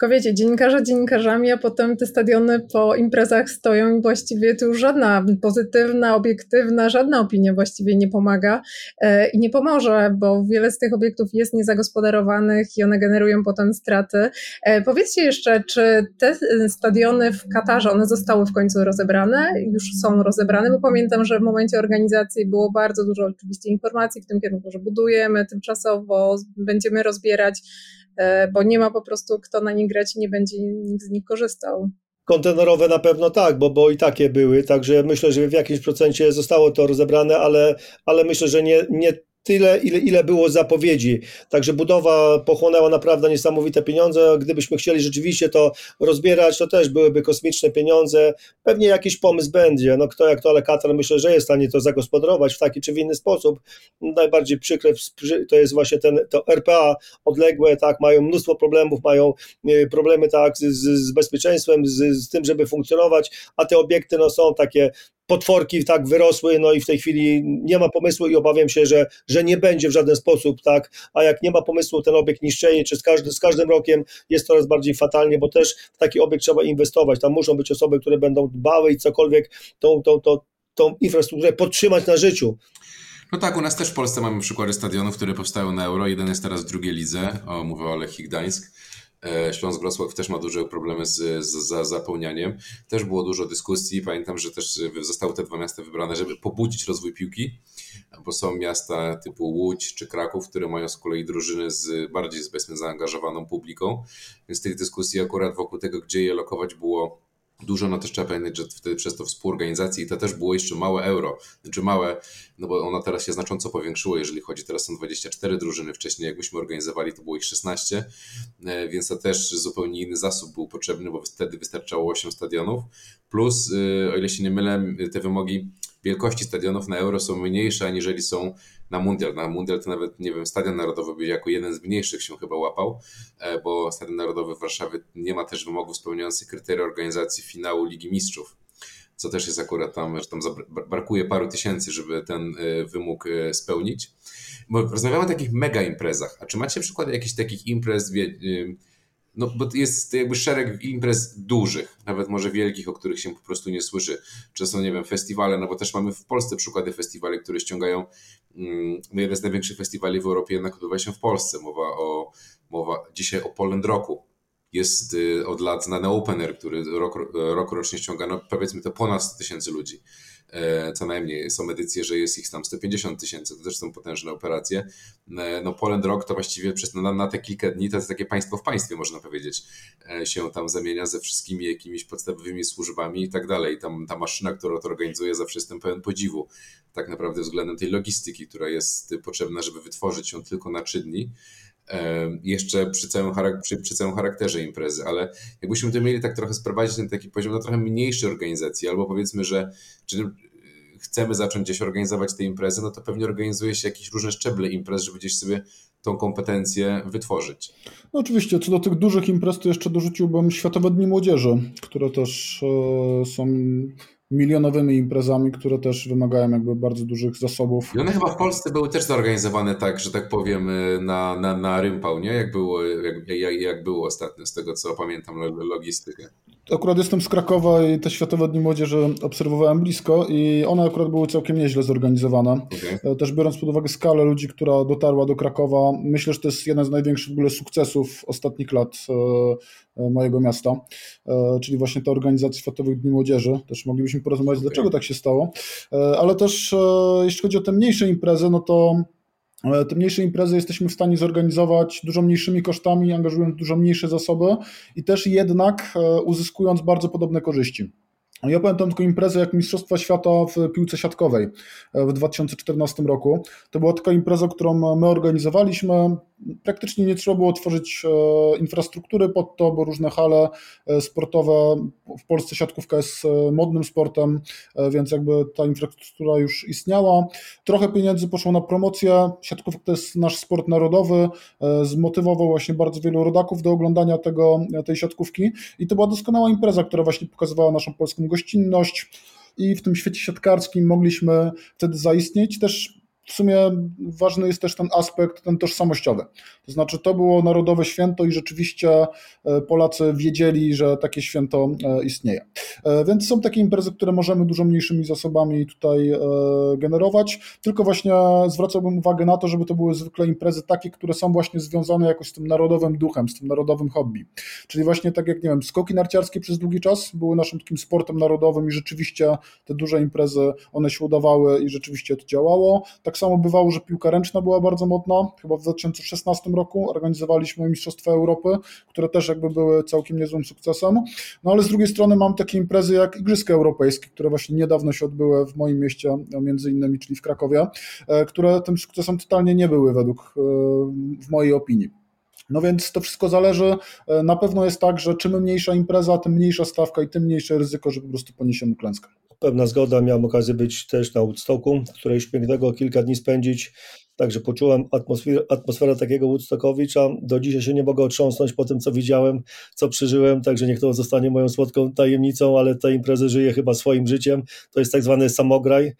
Tylko wiecie, dziennikarze dziennikarzami, a potem te stadiony po imprezach stoją i właściwie tu już żadna pozytywna, obiektywna, żadna opinia właściwie nie pomaga e, i nie pomoże, bo wiele z tych obiektów jest niezagospodarowanych i one generują potem straty. E, powiedzcie jeszcze, czy te stadiony w Katarze, one zostały w końcu rozebrane? Już są rozebrane, bo pamiętam, że w momencie organizacji było bardzo dużo oczywiście informacji w tym kierunku, że budujemy tymczasowo, będziemy rozbierać E, bo nie ma po prostu kto na nich grać i nie będzie nikt z nich korzystał. Kontenerowe na pewno tak, bo, bo i takie były, także myślę, że w jakimś procencie zostało to rozebrane, ale, ale myślę, że nie, nie tyle, ile, ile było zapowiedzi. Także budowa pochłonęła naprawdę niesamowite pieniądze. Gdybyśmy chcieli rzeczywiście to rozbierać, to też byłyby kosmiczne pieniądze. Pewnie jakiś pomysł będzie. No kto jak to, ale Katar myślę, że jest w stanie to zagospodarować w taki czy w inny sposób. Najbardziej przykre to jest właśnie ten, to RPA odległe, tak, mają mnóstwo problemów, mają y, problemy tak z, z bezpieczeństwem, z, z tym, żeby funkcjonować, a te obiekty no, są takie potworki tak wyrosły, no i w tej chwili nie ma pomysłu i obawiam się, że, że nie będzie w żaden sposób, tak, a jak nie ma pomysłu, ten obiekt niszczeje, czy z, każdy, z każdym rokiem jest coraz bardziej fatalnie, bo też w taki obiekt trzeba inwestować, tam muszą być osoby, które będą dbały i cokolwiek tą, tą, tą, tą infrastrukturę podtrzymać na życiu. No tak, u nas też w Polsce mamy przykłady stadionów, które powstają na euro. Jeden jest teraz w drugiej lidze, o, mówię o Lechii Gdańsk. E, Śląsk Wrocław też ma duże problemy z, z, z zapełnianiem. Też było dużo dyskusji. Pamiętam, że też zostały te dwa miasta wybrane, żeby pobudzić rozwój piłki, bo są miasta typu Łódź czy Kraków, które mają z kolei drużyny z bardziej zaangażowaną publiką. Więc tych dyskusji akurat wokół tego, gdzie je lokować było dużo, no też trzeba pamiętać, że wtedy przez to współorganizacji to też było jeszcze małe euro, znaczy małe, no bo ono teraz się znacząco powiększyło, jeżeli chodzi, teraz są 24 drużyny, wcześniej jakbyśmy organizowali, to było ich 16, e, więc to też zupełnie inny zasób był potrzebny, bo wtedy wystarczało 8 stadionów, plus, e, o ile się nie mylę, te wymogi wielkości stadionów na euro są mniejsze, aniżeli są na mundial. Na mundial to nawet, nie wiem, Stadion Narodowy by jako jeden z mniejszych się chyba łapał, e, bo Stadion Narodowy w Warszawie nie ma też wymogów spełniających kryteria organizacji finału Ligi Mistrzów co też jest akurat tam, że tam brakuje paru tysięcy, żeby ten e, wymóg e, spełnić. Bo rozmawiamy o takich mega imprezach. A czy macie przykłady jakichś takich imprez, no bo jest jakby szereg imprez dużych, nawet może wielkich, o których się po prostu nie słyszy. Czy są, nie wiem, festiwale, no bo też mamy w Polsce przykłady festiwali, które ściągają, mm, jeden z największych festiwali w Europie jednak odbywa się w Polsce. Mowa o, mowa dzisiaj o Poland Rocku. Jest y, od lat znany Open Air, który rok, rok rocznie ściąga, no powiedzmy to ponad 100 tysięcy ludzi. E, co najmniej. Są edycje, że jest ich tam 150 tysięcy, to też są potężne operacje. E, no Poland Rock to właściwie przez, na, na te kilka dni to jest takie państwo w państwie, można powiedzieć, e, się tam zamienia ze wszystkimi jakimiś podstawowymi służbami i tak dalej. Tam ta maszyna, która to organizuje, zawsze jestem pełen podziwu, tak naprawdę względem tej logistyki, która jest potrzebna, żeby wytworzyć ją tylko na trzy dni jeszcze przy całym, przy, przy całym charakterze imprezy, ale jakbyśmy to mieli tak trochę sprowadzić na taki poziom na trochę mniejszej organizacji, albo powiedzmy, że czy chcemy zacząć gdzieś organizować te imprezy, no to pewnie organizuje się jakieś różne szczeble imprez, żeby gdzieś sobie tą kompetencję wytworzyć. No oczywiście, co do tych dużych imprez, to jeszcze dorzuciłbym Światowe Dni Młodzieży, które też e, są milionowymi imprezami, które też wymagają jakby bardzo dużych zasobów. I one chyba w Polsce były też zorganizowane tak, że tak powiem, na, na, na rympał, nie? Jak było, jak, jak, jak było ostatnio, z tego co pamiętam, logistykę. Akurat jestem z Krakowa i te Światowe Dni Młodzieży obserwowałem blisko i one akurat były całkiem nieźle zorganizowane. Okay. E, też biorąc pod uwagę skalę ludzi, która dotarła do Krakowa, myślę, że to jest jeden z największych w ogóle sukcesów ostatnich lat e, mojego miasta, czyli właśnie ta organizacja Światowych Dni Młodzieży. Też moglibyśmy porozmawiać, okay. dlaczego tak się stało. Ale też jeśli chodzi o te mniejsze imprezy, no to te mniejsze imprezy jesteśmy w stanie zorganizować dużo mniejszymi kosztami, angażując dużo mniejsze zasoby i też jednak e, uzyskując bardzo podobne korzyści. Ja pamiętam tylko imprezę jak Mistrzostwa Świata w piłce siatkowej e, w 2014 roku. To była taka impreza, którą my organizowaliśmy. Praktycznie nie trzeba było tworzyć e, infrastruktury pod to, bo różne hale e, sportowe, w Polsce siatkówka jest modnym sportem, więc jakby ta infrastruktura już istniała. Trochę pieniędzy poszło na promocję, siatkówka to jest nasz sport narodowy, zmotywował właśnie bardzo wielu rodaków do oglądania tego, tej siatkówki i to była doskonała impreza, która właśnie pokazywała naszą polską gościnność, i w tym świecie siatkarskim mogliśmy wtedy zaistnieć. Też w sumie ważny jest też ten aspekt, ten tożsamościowy. To znaczy, to było narodowe święto i rzeczywiście e, Polacy wiedzieli, że takie święto e, istnieje. E, więc są takie imprezy, które możemy dużo mniejszymi zasobami tutaj generować, tylko właśnie zwracałbym uwagę na to, żeby to były zwykle imprezy takie, które są właśnie związane jakoś z tym narodowym duchem, z tym narodowym hobby. Czyli właśnie tak jak, nie wiem, skoki narciarskie przez długi czas były naszym takim sportem narodowym i rzeczywiście te duże imprezy, one się udawały i rzeczywiście to działało. Tak tak samo bywało, że piłka ręczna była bardzo modna. Chyba w 2016 roku organizowaliśmy Mistrzostwa Europy, które też jakby były całkiem niezłym sukcesem. No ale z drugiej strony mam takie imprezy jak Igrzyska Europejskie, które właśnie niedawno się odbyły w moim mieście, między innymi, czyli w Krakowie, e, które tym sukcesem totalnie nie były według, e, w mojej opinii. No więc to wszystko zależy. E, na pewno jest tak, że czym mniejsza impreza, tym mniejsza stawka i tym mniejsze ryzyko, że po prostu poniesiemy klęskę. Pewna zgoda, miałem okazję być też na Woodstocku, którejś pięknego kilka dni spędzić. Także poczułem atmosferę, atmosferę takiego Woodstockowicza. Do dzisiaj się nie mogę otrząsnąć po tym, co widziałem, co przeżyłem, także niech to zostanie moją słodką tajemnicą, ale ta impreza żyje chyba swoim życiem. To jest tak zwany samograj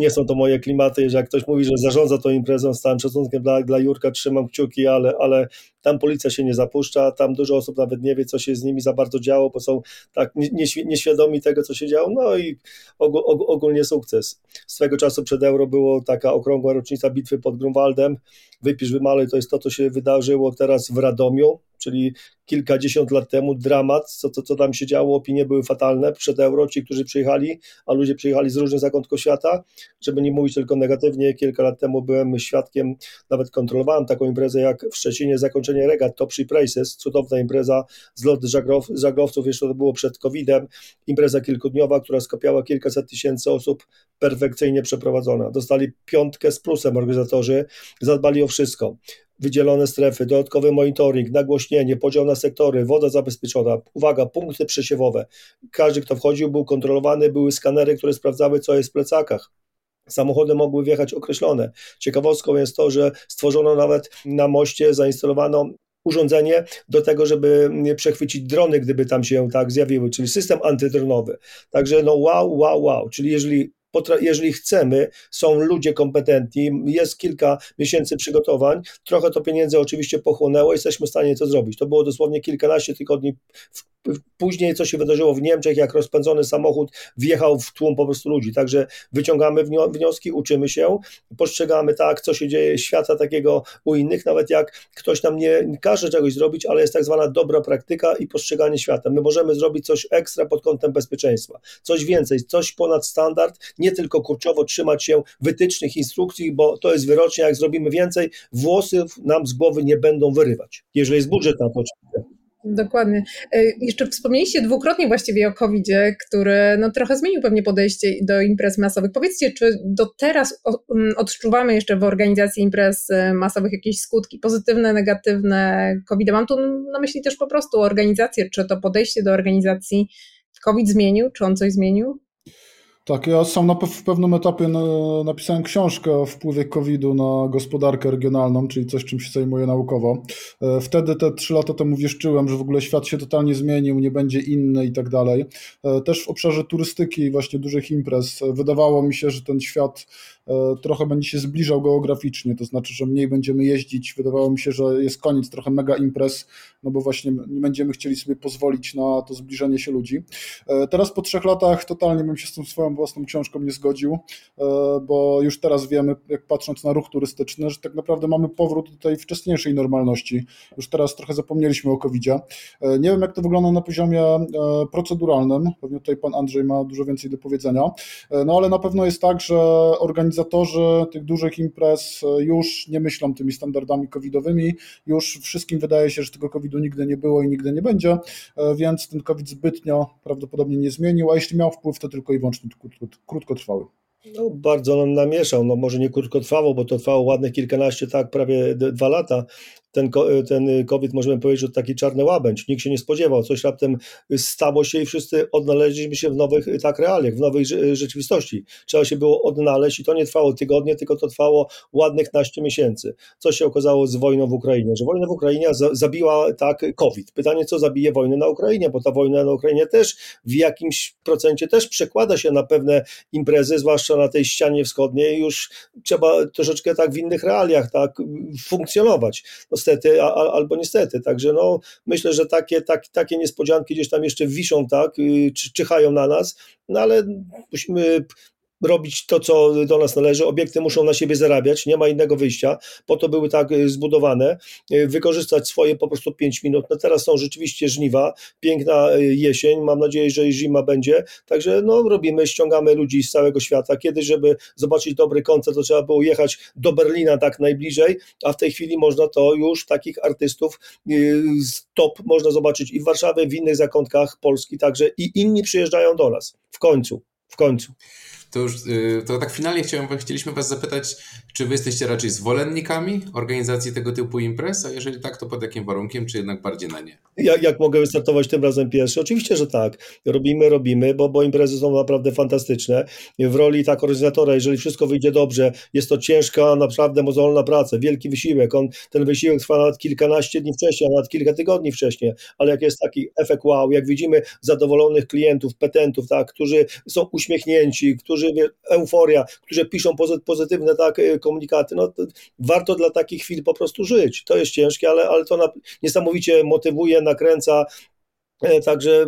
nie są to moje klimaty, że jak ktoś mówi, że zarządza tą imprezą, z całym szacunkiem dla, dla Jurka trzymam kciuki, ale, ale tam policja się nie zapuszcza, tam dużo osób nawet nie wie, co się z nimi za bardzo działo, bo są tak nieświadomi tego, co się działo, no i ogólnie sukces. Swego czasu przed Euro było taka okrągła rocznica bitwy pod Grunwaldem, wypisz, wymaluj, to jest to, co się wydarzyło teraz w Radomiu, czyli kilkadziesiąt lat temu dramat, co, co, co tam się działo, opinie były fatalne przed euro, ci, którzy przyjechali, a ludzie przyjechali z różnych zakątków świata, żeby nie mówić tylko negatywnie, kilka lat temu byłem świadkiem, nawet kontrolowałem taką imprezę jak w Szczecinie zakończenie regat Top Ship Races, cudowna impreza, zlot żagrow, żaglowców, jeszcze to było przed COVID-em, impreza kilkudniowa, która skupiała kilkaset tysięcy osób, perfekcyjnie przeprowadzona. Dostali piątkę z plusem organizatorzy, zadbali o wszystko wydzielone strefy, dodatkowy monitoring, nagłośnienie, podział na sektory, woda zabezpieczona, uwaga, punkty przesiewowe. Każdy, kto wchodził, był kontrolowany, były skanery, które sprawdzały, co jest w plecakach. Samochody mogły wjechać określone. Ciekawostką jest to, że stworzono nawet na moście, zainstalowano urządzenie do tego, żeby przechwycić drony, gdyby tam się tak zjawiły, czyli system antydronowy. Także no wow, wow, wow. Czyli jeżeli jeżeli chcemy, są ludzie kompetentni, jest kilka miesięcy przygotowań, trochę to pieniędzy oczywiście pochłonęło, jesteśmy w stanie to zrobić. To było dosłownie kilkanaście tygodni Później, co się wydarzyło w Niemczech, jak rozpędzony samochód wjechał w tłum po prostu ludzi. Także wyciągamy wnioski, uczymy się, postrzegamy tak, co się dzieje, świata takiego u innych, nawet jak ktoś nam nie każe czegoś zrobić, ale jest tak zwana dobra praktyka i postrzeganie świata. My możemy zrobić coś ekstra pod kątem bezpieczeństwa, coś więcej, coś ponad standard, nie tylko kurczowo trzymać się wytycznych, instrukcji, bo to jest wyrocznie, jak zrobimy więcej, włosy nam z głowy nie będą wyrywać. Jeżeli jest budżet na to oczywiście. Dokładnie. E, jeszcze wspomnieliście dwukrotnie właściwie o COVID-zie, który no, trochę zmienił pewnie podejście do imprez masowych. Powiedzcie, czy do teraz mm, odczuwamy jeszcze w organizacji imprez e, masowych jakieś skutki pozytywne, negatywne COVID-a? Mam tu na myśli też po prostu organizację, czy to podejście do organizacji COVID zmienił, czy on coś zmienił? Tak, ja sam na, w pewnym etapie napisałem książkę o wpływie COVID-u na gospodarkę regionalną, czyli coś, czym się zajmuję naukowo. E, wtedy te trzy lata temu wieszczyłem, że w ogóle świat się totalnie zmienił, nie będzie inny i tak dalej. E, też w obszarze turystyki i właśnie dużych imprez wydawało mi się, że ten świat trochę będzie się zbliżał geograficznie, to znaczy, że mniej będziemy jeździć. Wydawało mi się, że jest koniec trochę mega imprez, no bo właśnie nie będziemy chcieli sobie pozwolić na to zbliżenie się ludzi. E, teraz po trzech latach totalnie bym się z tą swoją własną książką nie zgodził, e, bo już teraz wiemy, jak patrząc na ruch turystyczny, że tak naprawdę mamy powrót do tej wcześniejszej normalności. Już teraz trochę zapomnieliśmy o covid -zie. Nie wiem, jak to wygląda na poziomie proceduralnym, pewnie tutaj pan Andrzej ma dużo więcej do powiedzenia, no ale na pewno jest tak, że organizacja organizatorzy tych dużych imprez e, już nie myślą tymi standardami covidowymi, już wszystkim wydaje się, że tego covidu nigdy nie było i nigdy nie będzie, e, więc ten covid zbytnio prawdopodobnie nie zmienił, a jeśli miał wpływ, to tylko i wyłącznie krótkotrwały. No, bardzo nam namieszał, no może nie krótkotrwało, bo to trwało ładne kilkanaście, tak, prawie dwa lata, ten, ten COVID, możemy powiedzieć, że taki czarny łabędź. Nikt się nie spodziewał, coś raptem stało się i wszyscy odnaleźliśmy się w nowych tak realiach, w nowej rzeczywistości. Trzeba się było odnaleźć i to nie trwało tygodnie, tylko to trwało ładnych naście miesięcy. Co się okazało z wojną w Ukrainie? Że wojna w Ukrainie zabiła tak COVID. Pytanie, co zabije wojnę na Ukrainie, bo ta wojna na Ukrainie też w jakimś procencie też przekłada się na pewne imprezy, zwłaszcza na tej ścianie wschodniej. Już trzeba troszeczkę tak w innych realiach tak funkcjonować. Niestety, a, albo niestety. Także no, myślę, że takie, tak, takie niespodzianki gdzieś tam jeszcze wiszą, tak, y, czy, czyhają na nas, no ale musimy robić to, co do nas należy. Obiekty muszą na siebie zarabiać, nie ma innego wyjścia. Po to były tak y, zbudowane. Y, wykorzystać swoje po prostu 5 minut. No teraz są rzeczywiście żniwa, piękna y, jesień. Mam nadzieję, że i zima będzie. Także no, robimy, ściągamy ludzi z całego świata. Kiedyś, żeby zobaczyć dobry koncert, to trzeba było jechać do Berlina tak najbliżej, a w tej chwili można to już takich artystów top można zobaczyć i w Warszawie, w innych zakątkach Polski, także i inni przyjeżdżają do nas. W końcu, w końcu to już y, to tak finalnie chciałem, chcieliśmy Was zapytać, czy Wy jesteście raczej zwolennikami organizacji tego typu imprez, a jeżeli tak, to pod jakim warunkiem, czy jednak bardziej na nie? Jak, jak mogę wystartować tym razem pierwszy? Oczywiście, że tak. Robimy, robimy, bo, bo imprezy są naprawdę fantastyczne. W roli tak organizatora, jeżeli wszystko wyjdzie dobrze, jest to ciężka, naprawdę mozolna praca, wielki wysiłek. On, ten wysiłek trwa nawet kilkanaście dni wcześniej, a nawet kilka tygodni wcześniej, ale jak jest taki efekt wow, jak widzimy zadowolonych klientów, petentów, tak, którzy są uśmiechnięci, którzy euforia, którzy piszą pozytywne tak, y, komunikaty, no warto dla takich chwil po prostu żyć. To jest ciężkie, ale, ale to niesamowicie motywuje, nakręca, e, także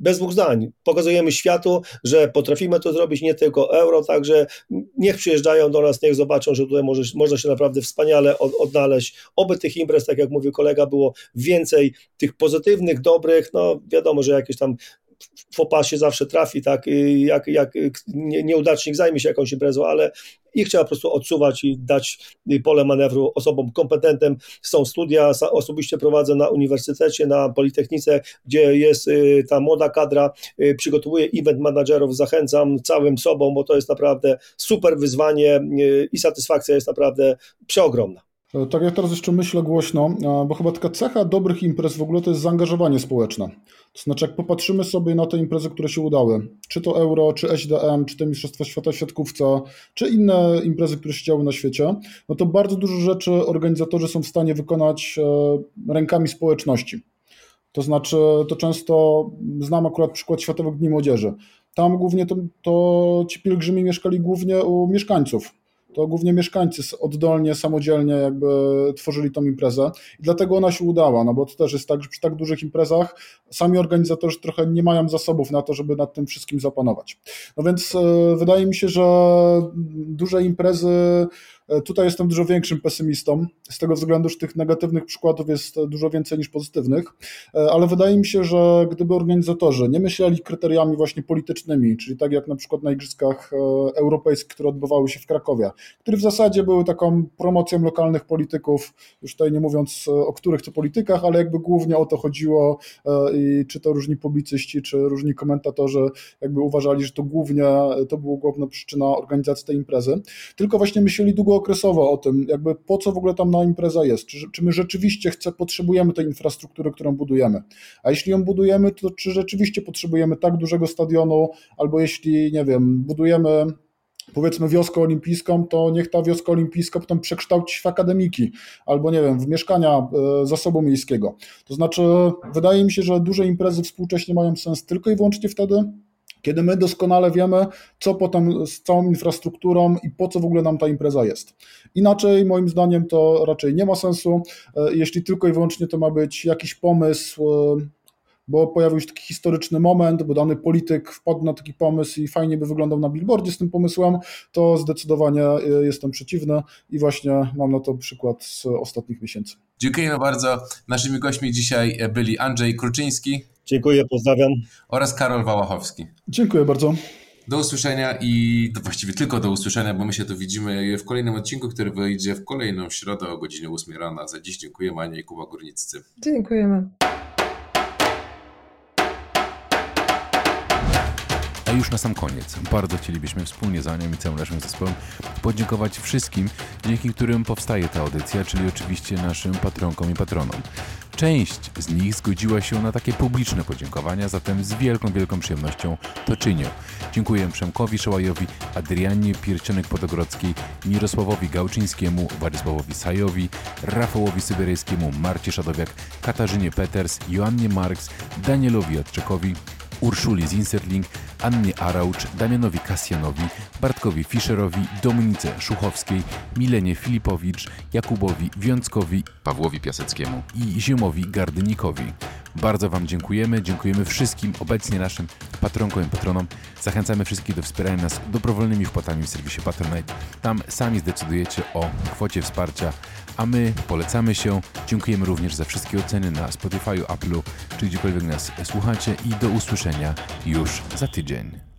bez dwóch zdań. Pokazujemy światu, że potrafimy to zrobić, nie tylko euro, także niech przyjeżdżają do nas, niech zobaczą, że tutaj może, można się naprawdę wspaniale od, odnaleźć. Oby tych imprez, tak jak mówił kolega, było więcej, tych pozytywnych, dobrych, no wiadomo, że jakieś tam fopa się zawsze trafi, tak, jak, jak nieudacznik zajmie się jakąś imprezą, ale ich trzeba po prostu odsuwać i dać pole manewru osobom kompetentem. Są studia, osobiście prowadzę na uniwersytecie, na Politechnice, gdzie jest y, ta młoda kadra, y, przygotowuję event managerów, zachęcam całym sobą, bo to jest naprawdę super wyzwanie y, i satysfakcja jest naprawdę przeogromna. E, tak jak teraz jeszcze myślę głośno, bo chyba taka cecha dobrych imprez w ogóle to jest zaangażowanie społeczne. To znaczy, jak popatrzymy sobie na te imprezy, które się udały, czy to Euro, czy SDM, czy te Mistrzostwa Świata w siatkówce, czy inne imprezy, które się działy na świecie, no to bardzo dużo rzeczy organizatorzy są w stanie wykonać e, rękami społeczności. To znaczy, to często znam akurat przykład Światowych Dni Młodzieży. Tam głównie to, to ci pielgrzymi mieszkali głównie u mieszkańców to głównie mieszkańcy oddolnie, samodzielnie jakby tworzyli tą imprezę i dlatego ona się udała, no bo to też jest tak, że przy tak dużych imprezach sami organizatorzy trochę nie mają zasobów na to, żeby nad tym wszystkim zapanować. No więc e, wydaje mi się, że duże imprezy tutaj jestem dużo większym pesymistą, z tego względu, że tych negatywnych przykładów jest dużo więcej niż pozytywnych, e, ale wydaje mi się, że gdyby organizatorzy nie myśleli kryteriami właśnie politycznymi, czyli tak jak na przykład na Igrzyskach e, Europejskich, które odbywały się w Krakowie, które w zasadzie były taką promocją lokalnych polityków, już tutaj nie mówiąc o których to politykach, ale jakby głównie o to chodziło i czy to różni publicyści, czy różni komentatorzy jakby uważali, że to głównie to była główna przyczyna organizacji tej imprezy, tylko właśnie myśleli długo okresowo o tym, jakby po co w ogóle tam na impreza jest, czy, czy my rzeczywiście chce, potrzebujemy tej infrastruktury, którą budujemy, a jeśli ją budujemy, to czy rzeczywiście potrzebujemy tak dużego stadionu, albo jeśli, nie wiem, budujemy powiedzmy wioskę olimpijską, to niech ta wioska olimpijska potem przekształci w akademiki albo nie wiem, w mieszkania e, zasobu miejskiego. To znaczy, wydaje mi się, że duże imprezy współcześnie mają sens tylko i wyłącznie wtedy, kiedy my doskonale wiemy, co potem z całą infrastrukturą i po co w ogóle nam ta impreza jest. Inaczej, moim zdaniem, to raczej nie ma sensu, e, jeśli tylko i wyłącznie to ma być jakiś pomysł, e, bo pojawił się taki historyczny moment, bo dany polityk wpadł na taki pomysł i fajnie by wyglądał na billboardzie z tym pomysłem, to zdecydowanie e, jestem przeciwny i właśnie mam na to przykład z ostatnich miesięcy. Dziękujemy bardzo. Naszymi gośćmi dzisiaj byli Andrzej Kruczyński, Dziękuję, pozdrawiam. Oraz Karol Wałachowski. Dziękuję bardzo. Do usłyszenia i właściwie tylko do usłyszenia, bo my się tu widzimy w kolejnym odcinku, który wyjdzie w kolejną środę o godzinie 8 rana. Za dziś dziękuję Mania i Kuba Górniccy. Dziękujemy. A już na sam koniec, bardzo chcielibyśmy wspólnie z Anią i całym naszym zespołem podziękować wszystkim, dzięki którym powstaje ta audycja, czyli oczywiście naszym patronkom i patronom. Część z nich zgodziła się na takie publiczne podziękowania, zatem z wielką, wielką przyjemnością to czynię. Dziękuję Przemkowi Szołajowi, Adrianie Piercionek-Podogrodzkiej, Mirosławowi Gałczyńskiemu, Władysławowi Sajowi, Rafałowi Syberyjskiemu, Marcie Szadowiak, Katarzynie Peters, Joannie Marks, Danielowi Jadczekowi, Urszuli Zinserling, Annie Araucz, Damianowi Kasjanowi, Bartkowi Fischerowi, Dominice Szuchowskiej, Milenie Filipowicz, Jakubowi Wiąckowi, Pawłowi Piaseckiemu i Ziemowi Gardynikowi. Bardzo Wam dziękujemy, dziękujemy wszystkim obecnie naszym patronkom i patronom. Zachęcamy wszystkich do wspierania nas dobrowolnymi wpłatami w serwisie Patronite. Tam sami zdecydujecie o kwocie wsparcia, a my polecamy się. Dziękujemy również za wszystkie oceny na Spotify, Apple'u czy gdziekolwiek nas słuchacie i do usłyszenia już za tydzień.